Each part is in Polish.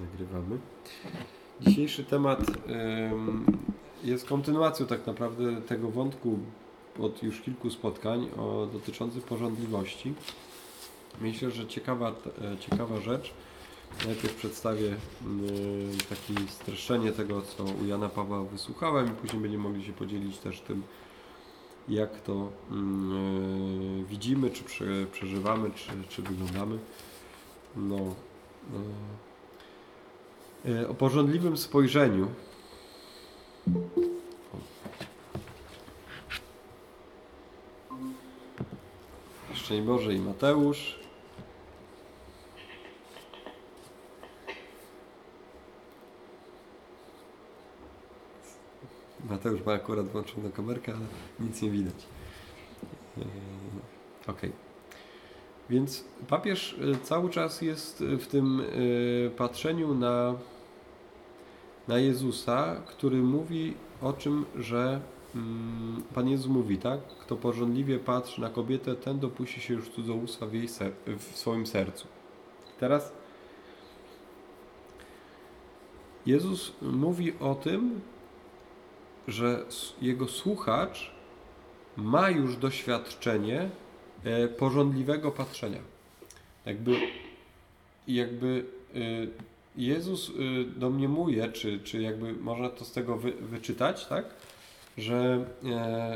Nagrywamy. Dzisiejszy temat jest kontynuacją tak naprawdę tego wątku od już kilku spotkań o, dotyczących porządliwości. Myślę, że ciekawa, e, ciekawa rzecz. Najpierw przedstawię takie streszczenie tego, co u Jana Pawła wysłuchałem i później będziemy mogli się podzielić też tym, jak to e, widzimy, czy przeżywamy, czy, czy wyglądamy. No, e, o porządliwym spojrzeniu. Szczęść Boże i Mateusz. Mateusz ma akurat włączoną kamerkę, ale nic nie widać. E, ok. Więc papież e, cały czas jest w tym patrzeniu na, na Jezusa, który mówi o czym, że mm, Pan Jezus mówi, tak? Kto porządliwie patrzy na kobietę, ten dopuści się już cudzołóstwa w, jej w swoim sercu. Teraz Jezus mówi o tym, że jego słuchacz ma już doświadczenie e, porządliwego patrzenia. Jakby, jakby e, Jezus e, domniemuje, czy, czy jakby można to z tego wy, wyczytać, tak? Że,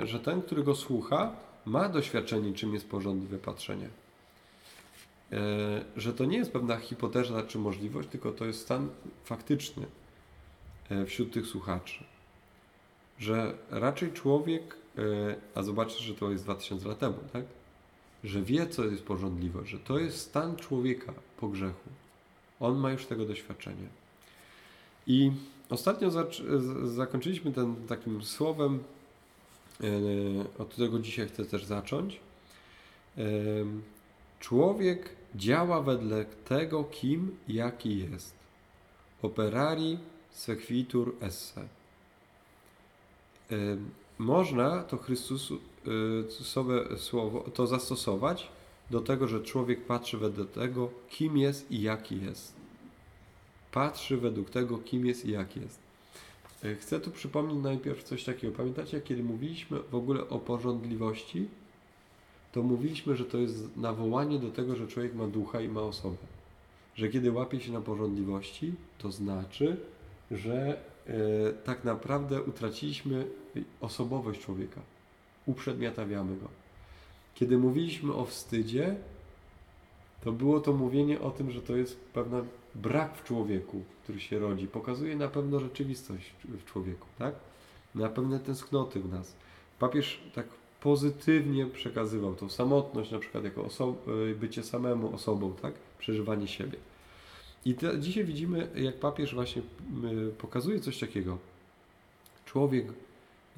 że ten, który go słucha, ma doświadczenie, czym jest porządliwe patrzenie. Że to nie jest pewna hipoteza czy możliwość, tylko to jest stan faktyczny wśród tych słuchaczy że raczej człowiek, e, a zobaczcie, że to jest 2000 lat temu, tak? Że wie, co jest porządliwość, że to jest stan człowieka po grzechu. On ma już tego doświadczenie. I ostatnio zakończyliśmy ten takim słowem, e, od którego dzisiaj chcę też zacząć. E, człowiek działa wedle tego, kim, jaki jest. Operari sequitur esse można to Chrystusowe słowo to zastosować do tego, że człowiek patrzy według tego, kim jest i jaki jest. Patrzy według tego, kim jest i jaki jest. E, chcę tu przypomnieć najpierw coś takiego. Pamiętacie, kiedy mówiliśmy w ogóle o porządliwości, to mówiliśmy, że to jest nawołanie do tego, że człowiek ma ducha i ma osobę. Że kiedy łapie się na porządliwości, to znaczy, że e, tak naprawdę utraciliśmy osobowość człowieka. Uprzedmiotawiamy go. Kiedy mówiliśmy o wstydzie, to było to mówienie o tym, że to jest pewien brak w człowieku, który się rodzi. Pokazuje na pewno rzeczywistość w człowieku, tak? Na pewne tęsknoty w nas. Papież tak pozytywnie przekazywał tą samotność, na przykład jako e, bycie samemu osobą, tak? Przeżywanie siebie. I te, dzisiaj widzimy, jak papież właśnie pokazuje coś takiego. Człowiek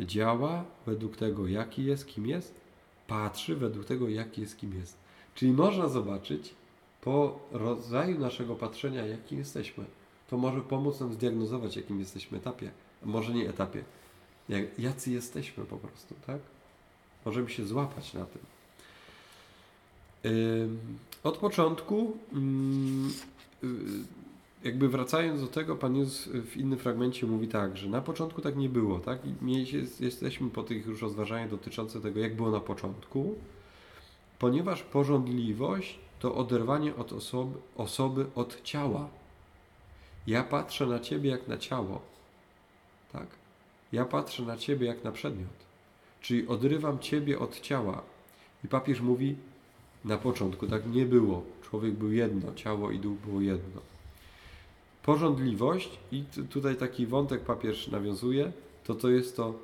działa według tego, jaki jest, kim jest, patrzy według tego, jaki jest, kim jest. Czyli można zobaczyć po rodzaju naszego patrzenia, jakim jesteśmy. To może pomóc nam zdiagnozować, jakim jesteśmy etapie. A może nie etapie. Jak, jacy jesteśmy po prostu, tak? Możemy się złapać na tym. Yy, od początku yy, jakby wracając do tego, Pan Jezus w innym fragmencie mówi tak, że na początku tak nie było, tak? I jesteśmy po tych już rozważaniach dotyczących tego, jak było na początku, ponieważ porządliwość to oderwanie od osoby, osoby od ciała. Ja patrzę na Ciebie jak na ciało, tak? Ja patrzę na Ciebie jak na przedmiot. Czyli odrywam Ciebie od ciała. I papież mówi, na początku tak nie było. Człowiek był jedno, ciało i duch było jedno porządliwość, i tutaj taki wątek papież nawiązuje, to to jest to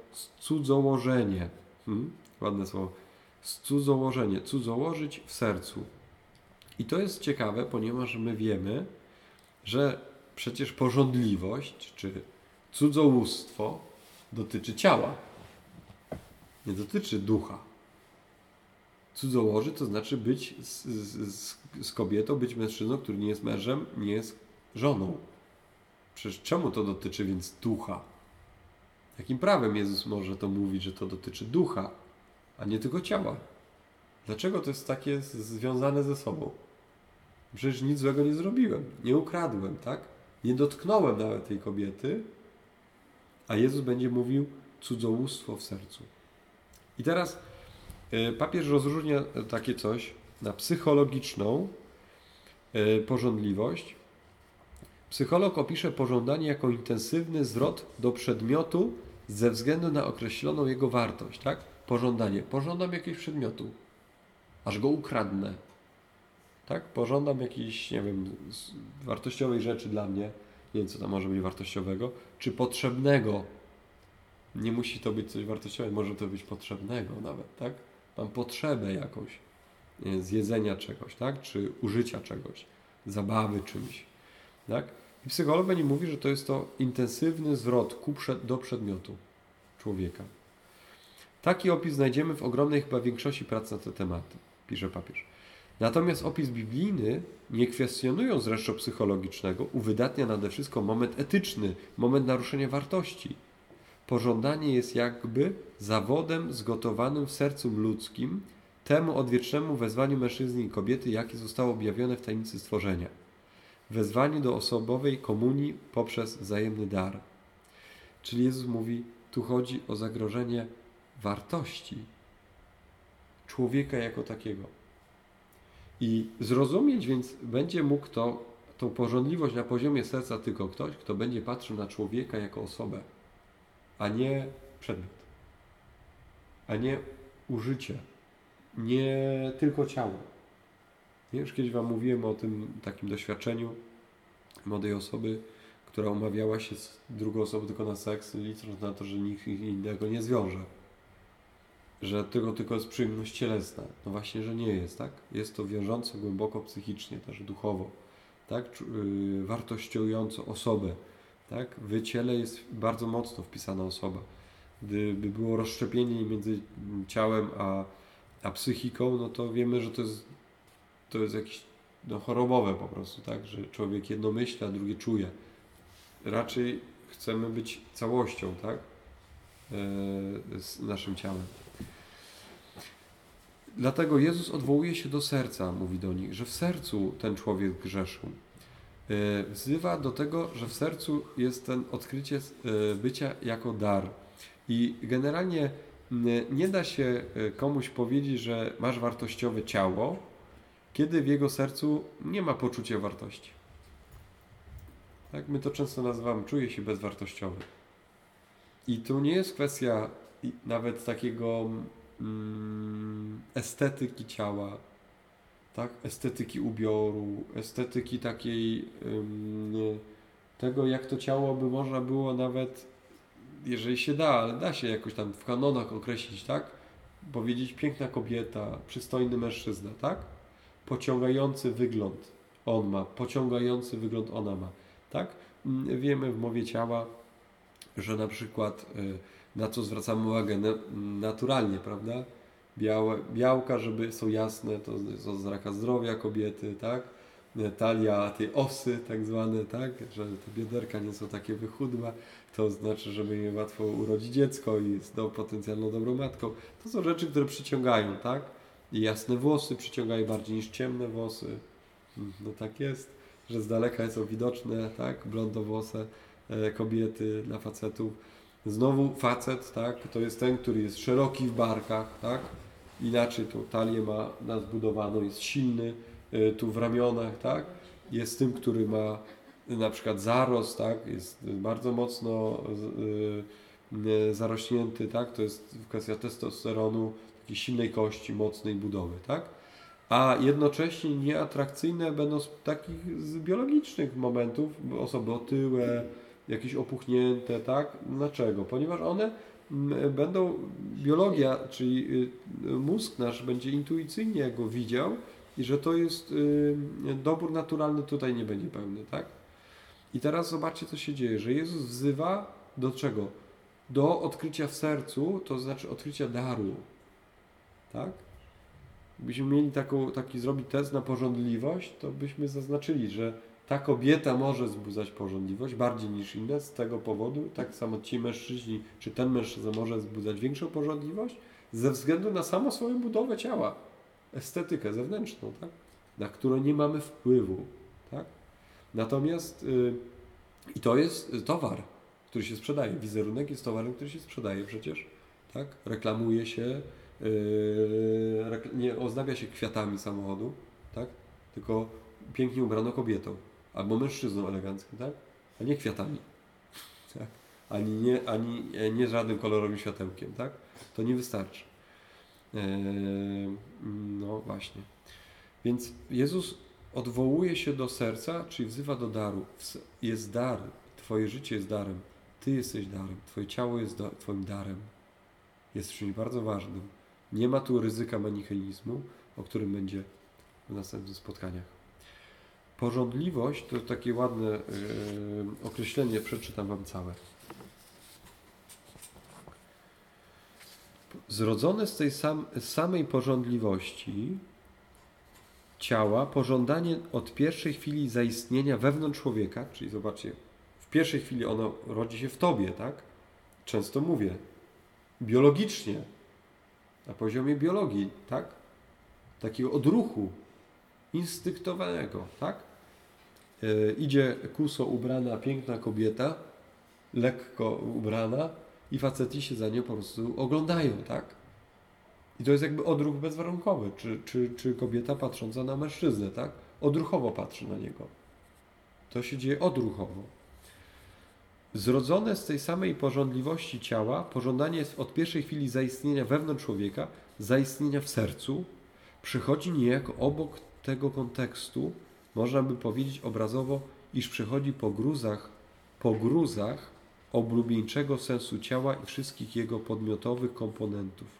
cudzołożenie. Hmm? Ładne słowo. Cudzołożenie. Cudzołożyć w sercu. I to jest ciekawe, ponieważ my wiemy, że przecież porządliwość, czy cudzołóstwo dotyczy ciała. Nie dotyczy ducha. Cudzołoży to znaczy być z, z, z kobietą, być mężczyzną, który nie jest mężem, nie jest żoną. Przecież czemu to dotyczy więc ducha? Jakim prawem Jezus może to mówić, że to dotyczy ducha, a nie tylko ciała? Dlaczego to jest takie związane ze sobą? Przecież nic złego nie zrobiłem, nie ukradłem, tak? Nie dotknąłem nawet tej kobiety, a Jezus będzie mówił cudzołóstwo w sercu. I teraz y, papież rozróżnia takie coś na psychologiczną y, pożądliwość. Psycholog opisze pożądanie jako intensywny zwrot do przedmiotu ze względu na określoną jego wartość, tak? Pożądanie. Pożądam jakiegoś przedmiotu, aż go ukradnę. Tak? Pożądam jakiejś, nie wiem, wartościowej rzeczy dla mnie, nie wiem co tam może być wartościowego, czy potrzebnego. Nie musi to być coś wartościowego, może to być potrzebnego nawet, tak? Mam potrzebę jakąś zjedzenia czegoś, tak? Czy użycia czegoś, zabawy czymś, tak? I psycholog będzie mówi, że to jest to intensywny zwrot ku przed, do przedmiotu człowieka. Taki opis znajdziemy w ogromnej chyba większości prac na te tematy, pisze papież. Natomiast opis biblijny, nie kwestionując zresztą psychologicznego, uwydatnia nade wszystko moment etyczny, moment naruszenia wartości. Pożądanie jest jakby zawodem zgotowanym w sercu ludzkim temu odwiecznemu wezwaniu mężczyzny i kobiety, jakie zostało objawione w tajemnicy stworzenia. Wezwanie do osobowej komunii poprzez wzajemny dar. Czyli Jezus mówi, tu chodzi o zagrożenie wartości człowieka jako takiego. I zrozumieć więc będzie mógł to, tą porządliwość na poziomie serca tylko ktoś, kto będzie patrzył na człowieka jako osobę, a nie przedmiot, a nie użycie, nie tylko ciało. Nie, już kiedyś Wam mówiłem o tym takim doświadczeniu młodej osoby, która umawiała się z drugą osobą tylko na seks, licząc na to, że nikt innego nie zwiąże że tylko, tylko jest przyjemność cielesna. No właśnie, że nie jest, tak? Jest to wiążące głęboko psychicznie, też duchowo, tak? Yy, wartościująco osobę, tak? W ciele jest bardzo mocno wpisana osoba. Gdyby było rozszczepienie między ciałem a, a psychiką, no to wiemy, że to jest, to jest jakieś no, chorobowe po prostu, tak? Że człowiek jedno myśli, a drugie czuje. Raczej chcemy być całością, tak? Yy, z naszym ciałem. Dlatego Jezus odwołuje się do serca, mówi do nich, że w sercu ten człowiek grzeszył. E, wzywa do tego, że w sercu jest ten odkrycie e, bycia jako dar. I generalnie nie da się e, komuś powiedzieć, że masz wartościowe ciało, kiedy w jego sercu nie ma poczucia wartości. Tak, my to często nazywamy, czuje się bezwartościowy. I tu nie jest kwestia nawet takiego mm, estetyki ciała, tak? estetyki ubioru, estetyki takiej tego, jak to ciało by można było nawet, jeżeli się da, ale da się jakoś tam w kanonach określić, tak? Powiedzieć piękna kobieta, przystojny mężczyzna, tak? Pociągający wygląd on ma, pociągający wygląd ona ma, tak? Mm, wiemy w mowie ciała, że na przykład y, na co zwracamy uwagę naturalnie, prawda? Białe, białka, żeby są jasne, to są z raka zdrowia kobiety, tak? Talia, tej osy tak zwane, tak? Że te bioderka nie są takie wychudłe, to znaczy, żeby je łatwo urodzić dziecko i jest do, potencjalną dobrą matką. To są rzeczy, które przyciągają, tak? Jasne włosy przyciągają bardziej niż ciemne włosy. Mm, no tak jest, że z daleka są widoczne, tak? Blondowłose e, kobiety dla facetów Znowu facet, tak, to jest ten, który jest szeroki w barkach, tak, inaczej tą talię ma zbudowaną, jest silny y, tu w ramionach, tak, jest tym, który ma na przykład zarost, tak, jest bardzo mocno y, zarośnięty, tak, to jest kwestia testosteronu, takiej silnej kości, mocnej budowy, tak, a jednocześnie nieatrakcyjne będą z takich z biologicznych momentów, osoby otyłe, jakieś opuchnięte, tak? Dlaczego? Ponieważ one mm, będą, biologia, czyli y, mózg nasz będzie intuicyjnie go widział i że to jest y, dobór naturalny tutaj nie będzie pełny, tak? I teraz zobaczcie, co się dzieje, że Jezus wzywa do czego? Do odkrycia w sercu, to znaczy odkrycia daru, tak? Gdybyśmy mieli taką, taki zrobić test na porządliwość, to byśmy zaznaczyli, że ta kobieta może wzbudzać porządliwość bardziej niż inne z tego powodu, tak samo ci mężczyźni, czy ten mężczyzna może wzbudzać większą porządliwość ze względu na samą swoją budowę ciała, estetykę zewnętrzną, tak? na którą nie mamy wpływu. Tak? Natomiast y, I to jest towar, który się sprzedaje. Wizerunek jest towarem, który się sprzedaje przecież. Tak? Reklamuje się, yy, nie oznabia się kwiatami samochodu, tak? tylko pięknie ubrano kobietą albo mężczyzną eleganckim, tak? a nie kwiatami. Tak? Ani, nie, ani nie żadnym kolorowym światełkiem. Tak? To nie wystarczy. Yy, no właśnie. Więc Jezus odwołuje się do serca, czyli wzywa do daru. Jest dar, Twoje życie jest darem. Ty jesteś darem, Twoje ciało jest Twoim darem. Jest czymś bardzo ważnym. Nie ma tu ryzyka manicheizmu, o którym będzie w następnych spotkaniach. Porządliwość to takie ładne yy, określenie, przeczytam Wam całe. Zrodzone z tej sam, samej porządliwości ciała, pożądanie od pierwszej chwili zaistnienia wewnątrz człowieka, czyli zobaczcie, w pierwszej chwili ono rodzi się w tobie, tak? Często mówię, biologicznie, na poziomie biologii, tak? Takiego odruchu instynktowego, tak? E, idzie kuso ubrana, piękna kobieta, lekko ubrana i faceci się za nią po prostu oglądają, tak? I to jest jakby odruch bezwarunkowy, czy, czy, czy kobieta patrząca na mężczyznę, tak? Odruchowo patrzy na niego. To się dzieje odruchowo. Zrodzone z tej samej porządliwości ciała, pożądanie jest od pierwszej chwili zaistnienia wewnątrz człowieka, zaistnienia w sercu, przychodzi niejako obok tego kontekstu, można by powiedzieć obrazowo, iż przychodzi po gruzach, po gruzach oblubieńczego sensu ciała i wszystkich jego podmiotowych komponentów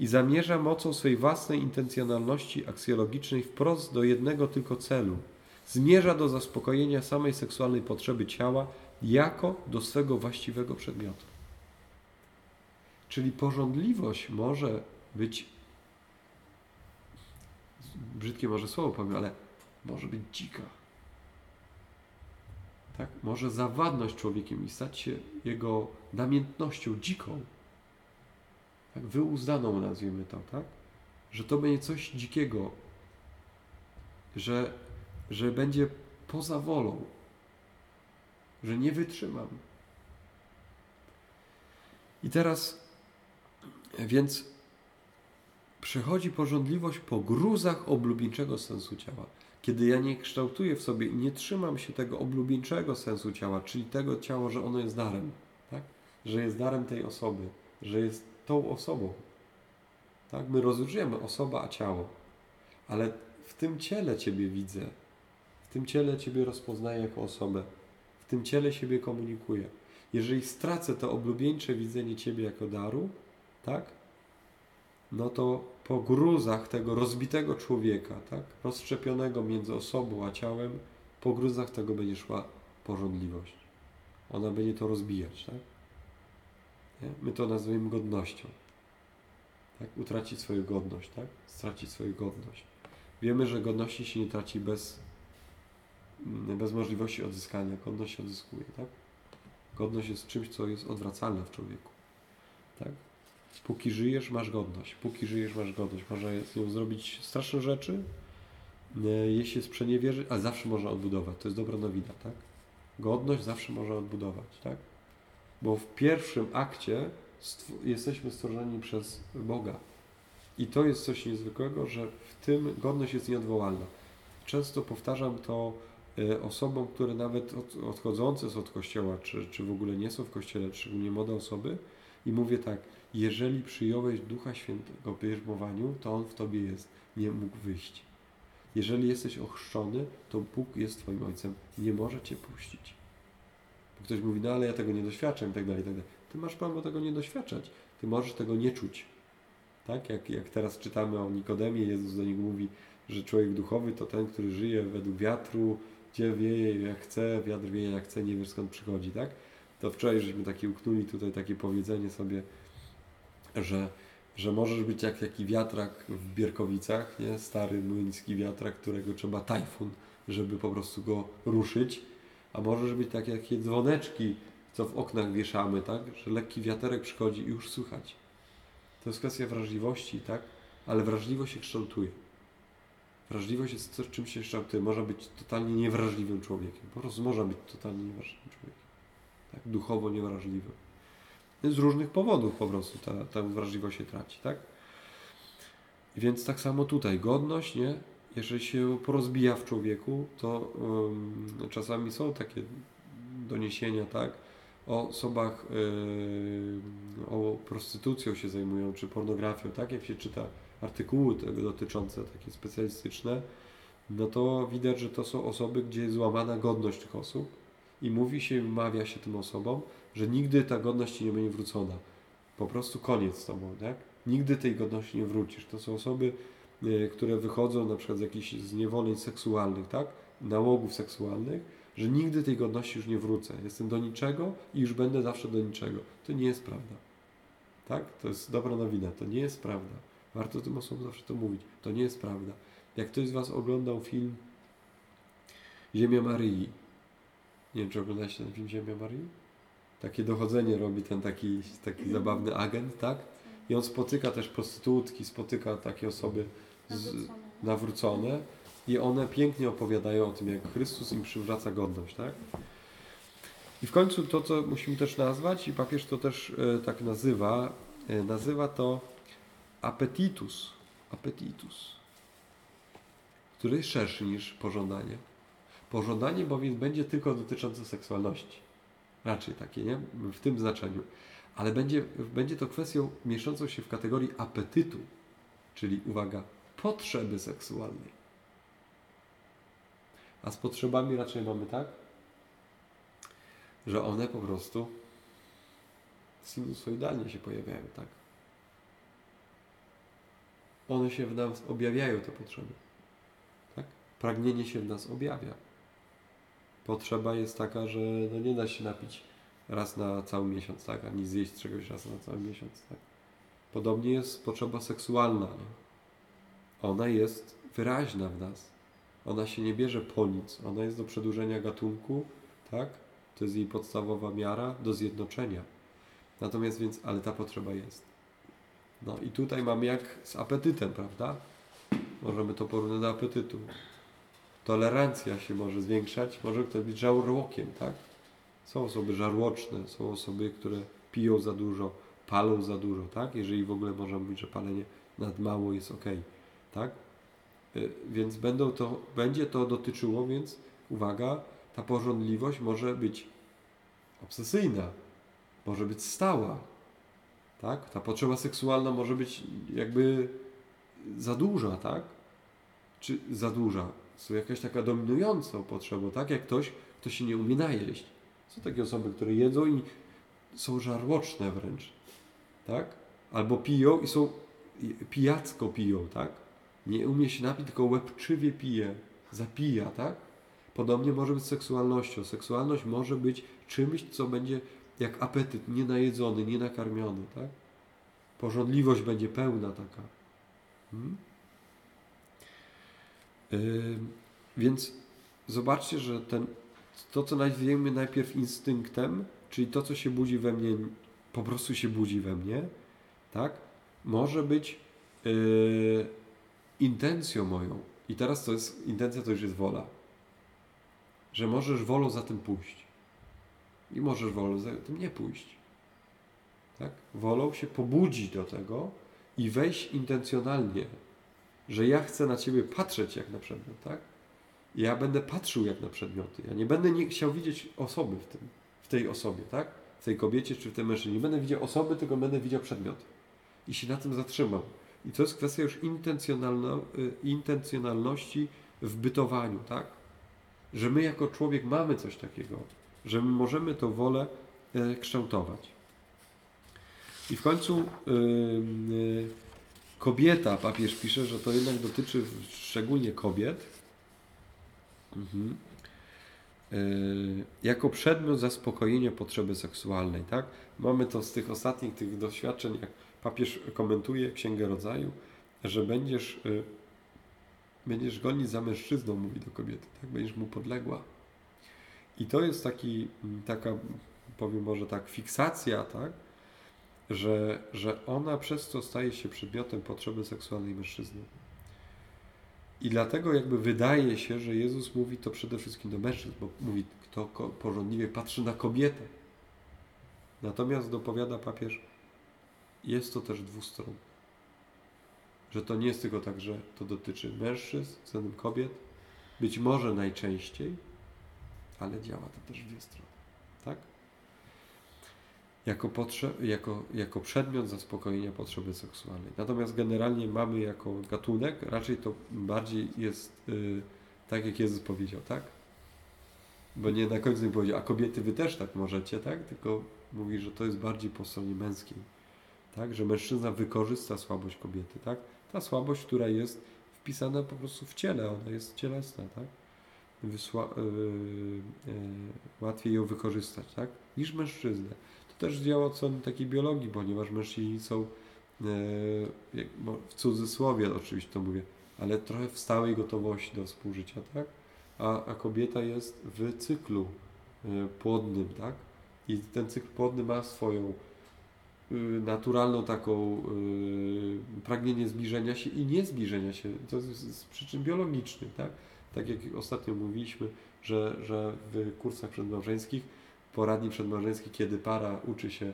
i zamierza mocą swej własnej intencjonalności aksjologicznej wprost do jednego tylko celu. Zmierza do zaspokojenia samej seksualnej potrzeby ciała jako do swego właściwego przedmiotu. Czyli porządliwość może być, brzydkie może słowo powiem, ale może być dzika. Tak? Może zawadność człowiekiem i stać się jego namiętnością dziką tak wyuzdaną nazwijmy to, tak? Że to będzie coś dzikiego, że, że będzie poza wolą, że nie wytrzymam. I teraz, więc przychodzi porządliwość po gruzach oblubieńczego sensu ciała. Kiedy ja nie kształtuję w sobie nie trzymam się tego oblubieńczego sensu ciała, czyli tego ciała, że ono jest darem, tak? że jest darem tej osoby, że jest tą osobą. Tak? My rozróżniamy osoba a ciało, ale w tym ciele Ciebie widzę, w tym ciele Ciebie rozpoznaję jako osobę, w tym ciele siebie komunikuję. Jeżeli stracę to oblubieńcze widzenie Ciebie jako daru, tak? No to po gruzach tego rozbitego człowieka, tak? Rozszczepionego między osobą a ciałem, po gruzach tego będzie szła porządliwość. Ona będzie to rozbijać, tak? Nie? My to nazywamy godnością. Tak? Utracić swoją godność, tak? Stracić swoją godność. Wiemy, że godności się nie traci bez, bez możliwości odzyskania. Godność się odzyskuje, tak? Godność jest czymś, co jest odwracalne w człowieku. Tak? Póki żyjesz, masz godność. Póki żyjesz, masz godność. Można z nią zrobić straszne rzeczy, e, jeśli sprzeniewierzy, ale zawsze można odbudować. To jest dobra nowina, tak? Godność zawsze można odbudować, tak? Bo w pierwszym akcie jesteśmy stworzeni przez Boga. I to jest coś niezwykłego, że w tym godność jest nieodwołalna. Często powtarzam to osobom, które nawet od, odchodzące są od kościoła, czy, czy w ogóle nie są w kościele, szczególnie młode osoby, i mówię tak: jeżeli przyjąłeś Ducha Świętego w bierzmowaniu, to On w tobie jest, nie mógł wyjść. Jeżeli jesteś ochrzczony, to Bóg jest Twoim Ojcem, nie może Cię puścić. Bo ktoś mówi, no ale ja tego nie doświadczam i tak dalej, i tak dalej. Ty masz prawo tego nie doświadczać. Ty możesz tego nie czuć. Tak? Jak, jak teraz czytamy o Nikodemie, Jezus do niego mówi, że człowiek duchowy to ten, który żyje według wiatru, gdzie wieje jak chce, wiatr wieje jak chce, nie wiesz skąd przychodzi, tak? To wczoraj żeśmy takie uknuli tutaj takie powiedzenie sobie, że, że możesz być jak taki wiatrak w Bierkowicach, nie? Stary młyński wiatrak, którego trzeba tajfun, żeby po prostu go ruszyć, a możesz być tak jak dzwoneczki, co w oknach wieszamy, tak? Że lekki wiaterek przychodzi i już słychać. To jest kwestia wrażliwości, tak? Ale wrażliwość się kształtuje. Wrażliwość jest coś, czym się kształtuje. Może być totalnie niewrażliwym człowiekiem. Po prostu może być totalnie niewrażliwym człowiekiem. Tak? Duchowo niewrażliwym. Z różnych powodów po prostu ta, ta wrażliwość się traci, tak? Więc tak samo tutaj, godność, nie? Jeżeli się porozbija w człowieku, to um, czasami są takie doniesienia, tak? O osobach, yy, o prostytucją się zajmują, czy pornografią, tak? Jak się czyta artykuły tego dotyczące, takie specjalistyczne, no to widać, że to są osoby, gdzie jest złamana godność tych osób i mówi się, wmawia się tym osobom, że nigdy ta godność nie będzie wrócona. Po prostu koniec z tobą, tak? Nigdy tej godności nie wrócisz. To są osoby, y, które wychodzą na przykład z jakichś zniewoleń seksualnych, tak? Nałogów seksualnych, że nigdy tej godności już nie wrócę. Jestem do niczego i już będę zawsze do niczego. To nie jest prawda. Tak? To jest dobra nowina. To nie jest prawda. Warto tym osobom zawsze to mówić. To nie jest prawda. Jak ktoś z Was oglądał film Ziemia Maryi, nie wiem, czy oglądaliście ten film Ziemia Maryi? Takie dochodzenie robi ten taki, taki zabawny agent, tak? I on spotyka też prostytutki, spotyka takie osoby z, nawrócone i one pięknie opowiadają o tym, jak Chrystus im przywraca godność, tak? I w końcu to, co musimy też nazwać, i papież to też e, tak nazywa, e, nazywa to appetitus, appetitus, który jest szerszy niż pożądanie. Pożądanie bowiem będzie tylko dotyczące seksualności. Raczej takie, nie? W tym znaczeniu. Ale będzie, będzie to kwestią mieszczącą się w kategorii apetytu, czyli uwaga, potrzeby seksualnej. A z potrzebami raczej mamy tak, że one po prostu sinusoidalnie się pojawiają, tak? One się w nas objawiają, te potrzeby. Tak? Pragnienie się w nas objawia. Potrzeba jest taka, że no nie da się napić raz na cały miesiąc, tak? Ani zjeść czegoś raz na cały miesiąc, tak? Podobnie jest potrzeba seksualna. Nie? Ona jest wyraźna w nas. Ona się nie bierze po nic. Ona jest do przedłużenia gatunku, tak? To jest jej podstawowa miara do zjednoczenia. Natomiast więc, ale ta potrzeba jest. No i tutaj mamy jak z apetytem, prawda? Możemy to porównać do apetytu. Tolerancja się może zwiększać, może ktoś być żarłokiem, tak? Są osoby żarłoczne, są osoby, które piją za dużo, palą za dużo, tak? Jeżeli w ogóle można mówić, że palenie nad mało jest ok, tak? Y, więc będą to, będzie to dotyczyło, więc uwaga, ta porządliwość może być obsesyjna, może być stała, tak? Ta potrzeba seksualna może być jakby za duża, tak? Czy za duża? Są jakaś taka dominująca potrzeba, tak? Jak ktoś, kto się nie umie najeść. Są takie osoby, które jedzą i są żarłoczne wręcz, tak? Albo piją i są pijacko piją, tak? Nie umie się napić, tylko łebczywie pije, zapija, tak? Podobnie może być z seksualnością. Seksualność może być czymś, co będzie jak apetyt, nienajedzony, nienakarmiony, tak? Porządliwość będzie pełna taka. Hmm? Yy, więc zobaczcie, że ten, to, co nazwiemy najpierw instynktem, czyli to, co się budzi we mnie, po prostu się budzi we mnie, tak? Może być yy, intencją moją. I teraz to jest, intencja to już jest wola. Że możesz wolą za tym pójść. I możesz wolą za tym nie pójść. Tak? Wolą się pobudzić do tego i wejść intencjonalnie, że ja chcę na Ciebie patrzeć jak na przedmiot, tak? Ja będę patrzył jak na przedmioty. Ja nie będę nie chciał widzieć osoby w, tym, w tej osobie, tak? W tej kobiecie czy w tym mężczyźnie. Nie będę widział osoby, tylko będę widział przedmioty. I się na tym zatrzymam. I to jest kwestia już intencjonalno, y, intencjonalności w bytowaniu, tak? Że my jako człowiek mamy coś takiego, że my możemy tą wolę e, kształtować. I w końcu yy, kobieta, papież pisze, że to jednak dotyczy szczególnie kobiet, mhm. jako przedmiot zaspokojenia potrzeby seksualnej. Tak? Mamy to z tych ostatnich tych doświadczeń, jak papież komentuje Księgę Rodzaju, że będziesz, będziesz gonić za mężczyzną, mówi do kobiety, tak? będziesz mu podległa. I to jest taki, taka, powiem może tak, fiksacja, tak? że, że ona przez to staje się przedmiotem potrzeby seksualnej mężczyzny. I dlatego jakby wydaje się, że Jezus mówi to przede wszystkim do mężczyzn, bo mówi, kto porządliwie patrzy na kobietę. Natomiast dopowiada papież, jest to też dwustronne. Że to nie jest tylko tak, że to dotyczy mężczyzn względem kobiet, być może najczęściej, ale działa to też w dwie strony. Tak? Jako, potrze- jako, jako przedmiot zaspokojenia potrzeby seksualnej. Natomiast generalnie mamy jako gatunek, raczej to bardziej jest yy, tak, jak Jezus powiedział, tak? Bo nie na końcu nie powiedział, a kobiety wy też tak możecie, tak? Tylko mówi, że to jest bardziej po stronie męskiej. Tak? Że mężczyzna wykorzysta słabość kobiety, tak? Ta słabość, która jest wpisana po prostu w ciele, ona jest cielesna, tak? Wysła, yy, yy, łatwiej ją wykorzystać, tak? Niż mężczyznę. To też działa strony takiej biologii, ponieważ mężczyźni są yy, w cudzysłowie oczywiście to mówię, ale trochę w stałej gotowości do współżycia, tak? A, a kobieta jest w cyklu płodnym, tak? I ten cykl płodny ma swoją naturalną taką pragnienie zbliżenia się i nie zbliżenia się. To jest z przyczyn biologicznych, tak? Tak jak ostatnio mówiliśmy, że, że w kursach przedmałżeńskich, poradni przedmałżeńskich, kiedy para uczy się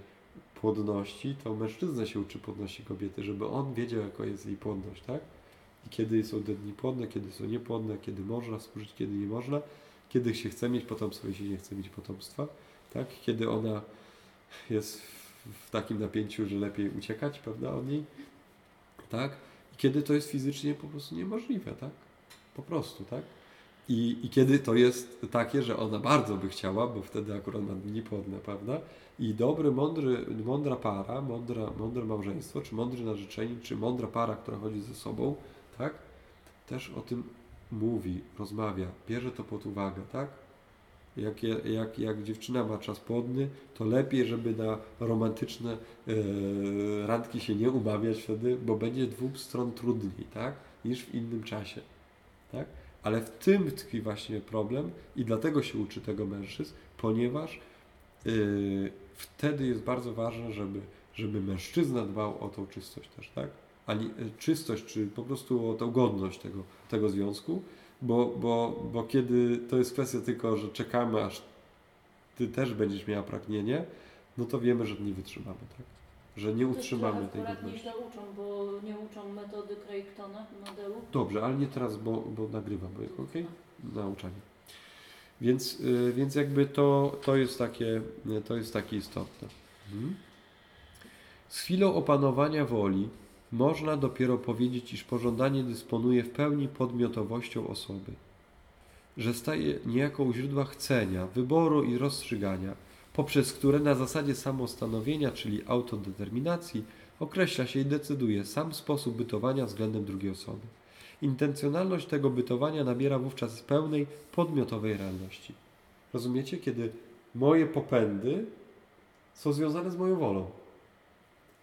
płodności, to mężczyzna się uczy płodności kobiety, żeby on wiedział, jaka jest jej płodność, tak? I kiedy są dni płodne, kiedy są niepłodne, kiedy można współżyć, kiedy nie można, kiedy się chce mieć potomstwo, jeśli nie chce mieć potomstwa tak? Kiedy ona jest w takim napięciu, że lepiej uciekać, prawda, od niej, tak? I kiedy to jest fizycznie po prostu niemożliwe, tak? Po prostu, tak? I, I kiedy to jest takie, że ona bardzo by chciała, bo wtedy akurat ma dni płodne, prawda? I dobry, mądry, mądra para, mądra, mądre małżeństwo, czy mądry narzeczeni, czy mądra para, która chodzi ze sobą, tak? Też o tym mówi, rozmawia, bierze to pod uwagę, tak? jak, jak, jak dziewczyna ma czas płodny, to lepiej, żeby na romantyczne e, randki się nie umawiać wtedy, bo będzie dwóch stron trudniej, tak? Niż w innym czasie, tak? Ale w tym tkwi właśnie problem i dlatego się uczy tego mężczyzn, ponieważ yy, wtedy jest bardzo ważne, żeby, żeby mężczyzna dbał o tą czystość też, tak? Ani czystość, czy po prostu o tą godność tego, tego związku, bo, bo, bo kiedy to jest kwestia tylko, że czekamy, aż ty też będziesz miała pragnienie, no to wiemy, że nie wytrzymamy, tak? Że nie utrzymamy tej godności. nie uczą, bo nie uczą metody Creighton'a, modelu. Dobrze, ale nie teraz, bo, bo nagrywam, ok? Nauczanie. Więc, yy, więc jakby to, to, jest takie, to jest takie istotne. Mhm. Z chwilą opanowania woli można dopiero powiedzieć, iż pożądanie dysponuje w pełni podmiotowością osoby, że staje niejako u źródła chcenia, wyboru i rozstrzygania, poprzez które na zasadzie samostanowienia, czyli autodeterminacji, określa się i decyduje sam sposób bytowania względem drugiej osoby. Intencjonalność tego bytowania nabiera wówczas pełnej podmiotowej realności. Rozumiecie? Kiedy moje popędy są związane z moją wolą,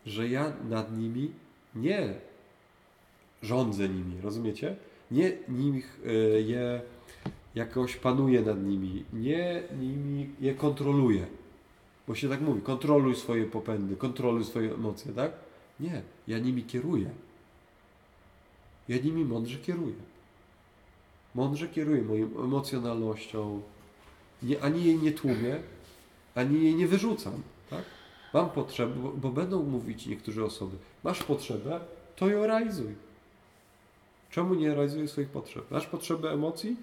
że ja nad nimi nie rządzę nimi, rozumiecie? Nie nich e, je jakoś panuję nad nimi, nie nimi je kontroluję. Bo się tak mówi, kontroluj swoje popędy, kontroluj swoje emocje, tak? Nie, ja nimi kieruję. Ja nimi mądrze kieruję. Mądrze kieruję moją emocjonalnością. Nie, ani jej nie tłumię, ani jej nie wyrzucam, tak? Mam potrzebę, bo, bo będą mówić niektóre osoby, masz potrzebę, to ją realizuj. Czemu nie realizujesz swoich potrzeb? Masz potrzebę emocji?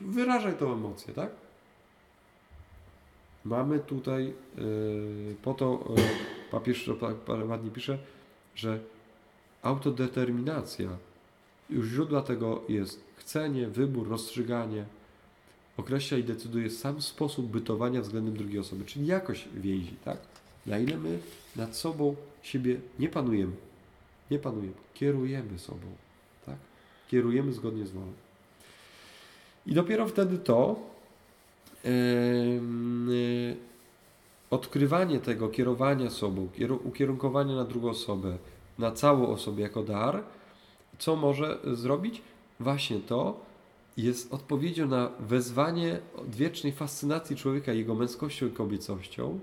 Wyrażaj tą emocję, tak? Mamy tutaj, yy, po to yy, papież ładnie pisze, że autodeterminacja, już źródła tego jest chcenie, wybór, rozstrzyganie, określa i decyduje sam sposób bytowania względem drugiej osoby, czyli jakość więzi, tak? Na ile my nad sobą siebie nie panujemy. Nie panujemy, kierujemy sobą. Tak? Kierujemy zgodnie z wolą. I dopiero wtedy to odkrywanie tego, kierowania sobą, ukierunkowanie na drugą osobę, na całą osobę jako dar, co może zrobić? Właśnie to jest odpowiedzią na wezwanie odwiecznej fascynacji człowieka jego męskością i kobiecością,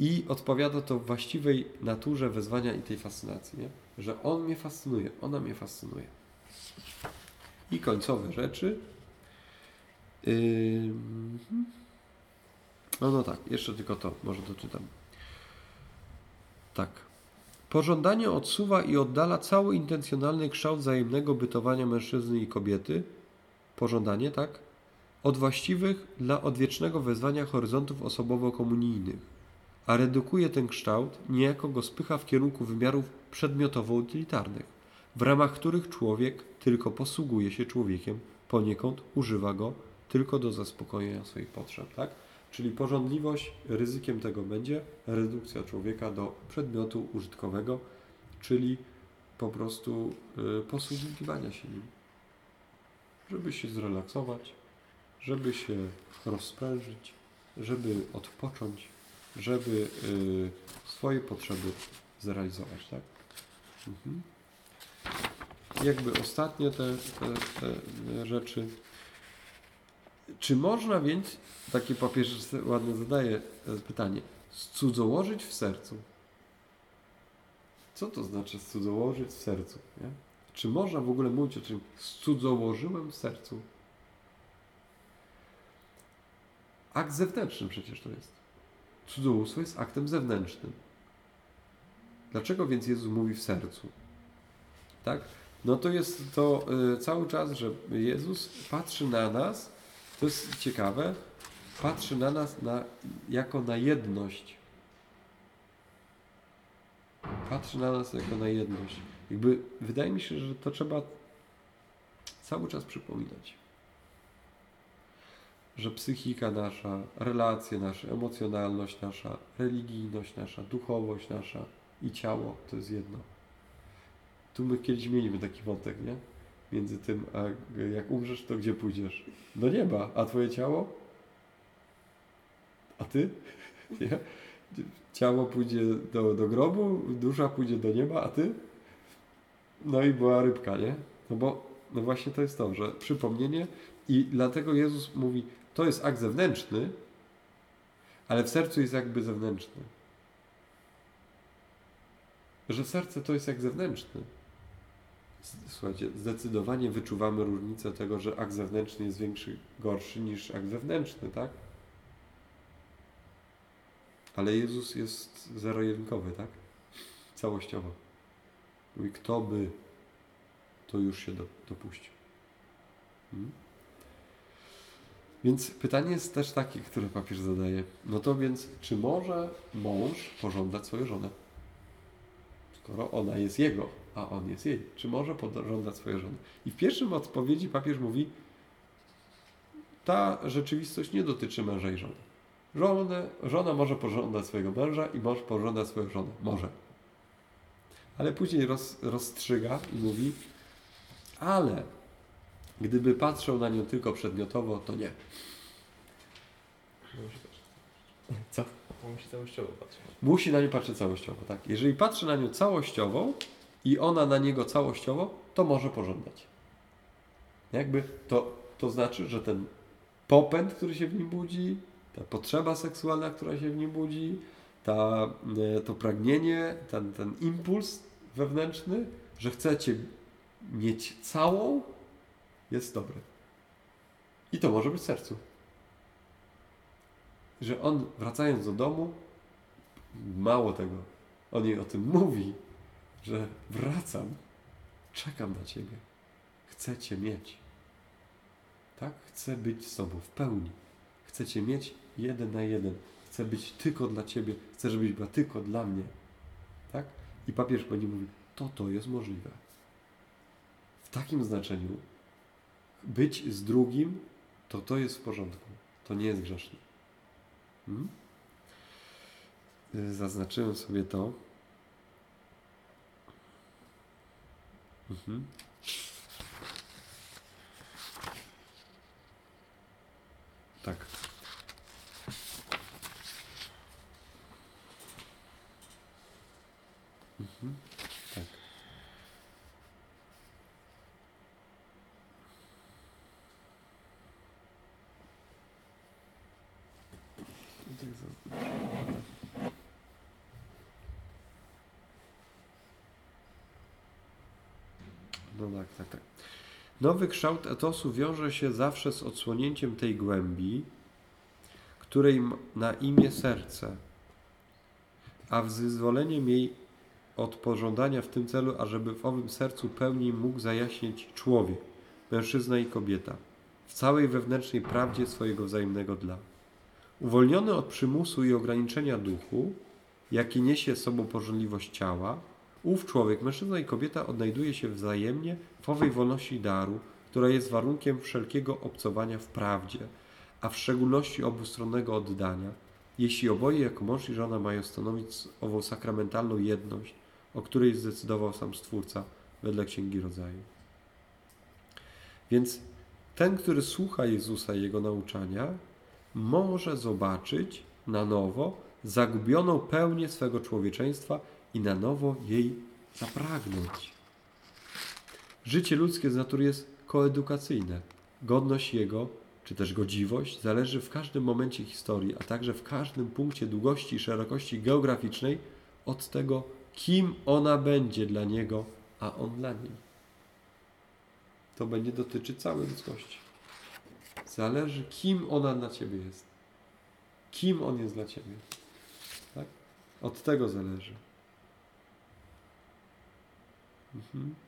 i odpowiada to właściwej naturze wezwania i tej fascynacji, nie? że on mnie fascynuje, ona mnie fascynuje. I końcowe rzeczy. No, no tak, jeszcze tylko to, może doczytam. Tak. Pożądanie odsuwa i oddala cały intencjonalny kształt wzajemnego bytowania mężczyzny i kobiety. Pożądanie, tak? Od właściwych dla odwiecznego wezwania horyzontów osobowo-komunijnych, a redukuje ten kształt, niejako go spycha w kierunku wymiarów przedmiotowo-utylitarnych, w ramach których człowiek tylko posługuje się człowiekiem, poniekąd używa go tylko do zaspokojenia swoich potrzeb, tak? Czyli porządliwość ryzykiem tego będzie redukcja człowieka do przedmiotu użytkowego, czyli po prostu y, posługiwania się nim, żeby się zrelaksować, żeby się rozprężyć, żeby odpocząć, żeby y, swoje potrzeby zrealizować, tak? Mhm. Jakby ostatnie te, te, te rzeczy. Czy można więc, taki papież ładnie zadaje pytanie, cudzołożyć w sercu? Co to znaczy cudzołożyć w sercu? Nie? Czy można w ogóle mówić o czym cudzołożyłem w sercu? Akt zewnętrzny przecież to jest. Cudzołóstwo jest aktem zewnętrznym. Dlaczego więc Jezus mówi w sercu? Tak? No to jest to y, cały czas, że Jezus patrzy na nas, to jest ciekawe, patrzy na nas na, jako na jedność. Patrzy na nas jako na jedność. Jakby wydaje mi się, że to trzeba cały czas przypominać. Że psychika nasza, relacje nasze, emocjonalność nasza, religijność nasza, duchowość nasza i ciało to jest jedno. Tu my kiedyś mieliśmy taki wątek, nie? Między tym, a jak umrzesz, to gdzie pójdziesz? Do nieba. A twoje ciało? A ty? Nie? Ciało pójdzie do, do grobu, dusza pójdzie do nieba, a ty? No i była rybka, nie? No bo no właśnie to jest to, że przypomnienie i dlatego Jezus mówi, to jest akt zewnętrzny, ale w sercu jest jakby zewnętrzny. Że serce to jest jak zewnętrzny. Słuchajcie, zdecydowanie wyczuwamy różnicę tego, że akt zewnętrzny jest większy, gorszy niż akt wewnętrzny, tak? Ale Jezus jest zero-jedynkowy, tak? Całościowo. Mówi, kto by to już się do, dopuścił. Hmm? Więc pytanie jest też takie, które papież zadaje. No to więc, czy może mąż pożądać swoją żonę? Skoro ona jest jego, a on jest jej. Czy może pożądać swojej żony? I w pierwszym odpowiedzi papież mówi, ta rzeczywistość nie dotyczy męża i żony. Żonę, żona może pożądać swojego męża i mąż pożądać swoją żonę. Może. Ale później roz, rozstrzyga i mówi, ale gdyby patrzył na nią tylko przedmiotowo, to nie. Co? Musi całościowo patrzeć. Musi na nią patrzeć całościowo, tak. Jeżeli patrzy na nią całościowo i ona na niego całościowo, to może pożądać. Jakby to, to znaczy, że ten popęd, który się w nim budzi, ta potrzeba seksualna, która się w nim budzi, ta, e, to pragnienie, ten, ten impuls wewnętrzny, że chcecie mieć całą, jest dobry. I to może być w sercu. Że on wracając do domu, mało tego, on jej o tym mówi, że wracam, czekam na Ciebie, chcę Cię mieć. Tak? Chcę być z Tobą w pełni. Chcę Cię mieć jeden na jeden. Chcę być tylko dla Ciebie. Chcę, żebyś była tylko dla mnie. Tak? I papież będzie mówił, to to jest możliwe. W takim znaczeniu być z drugim, to to jest w porządku. To nie jest grzeszne. Hmm? Zaznaczyłem sobie to. Mhm. Tak. Mhm. Tak. No tak, tak, tak. Nowy kształt etosu wiąże się zawsze z odsłonięciem tej głębi, której na imię serce, a wyzwoleniem jej od pożądania w tym celu, ażeby w owym sercu pełniej mógł zajaśnieć człowiek, mężczyzna i kobieta, w całej wewnętrznej prawdzie swojego wzajemnego dla. Uwolniony od przymusu i ograniczenia duchu, jaki niesie sobą pożądliwość ciała, ów człowiek, mężczyzna i kobieta, odnajduje się wzajemnie w owej wolności daru, która jest warunkiem wszelkiego obcowania w prawdzie, a w szczególności obustronnego oddania, jeśli oboje jako mąż i żona mają stanowić ową sakramentalną jedność, o której zdecydował sam Stwórca wedle Księgi Rodzaju. Więc ten, który słucha Jezusa i Jego nauczania, może zobaczyć na nowo zagubioną pełnię swego człowieczeństwa i na nowo jej zapragnąć. Życie ludzkie z natury jest koedukacyjne. Godność Jego, czy też godziwość, zależy w każdym momencie historii, a także w każdym punkcie długości i szerokości geograficznej od tego, kim ona będzie dla Niego, a On dla niej. To będzie dotyczyć całej ludzkości. Zależy, kim ona dla Ciebie jest. Kim On jest dla Ciebie. Tak? Od tego zależy. Mhm.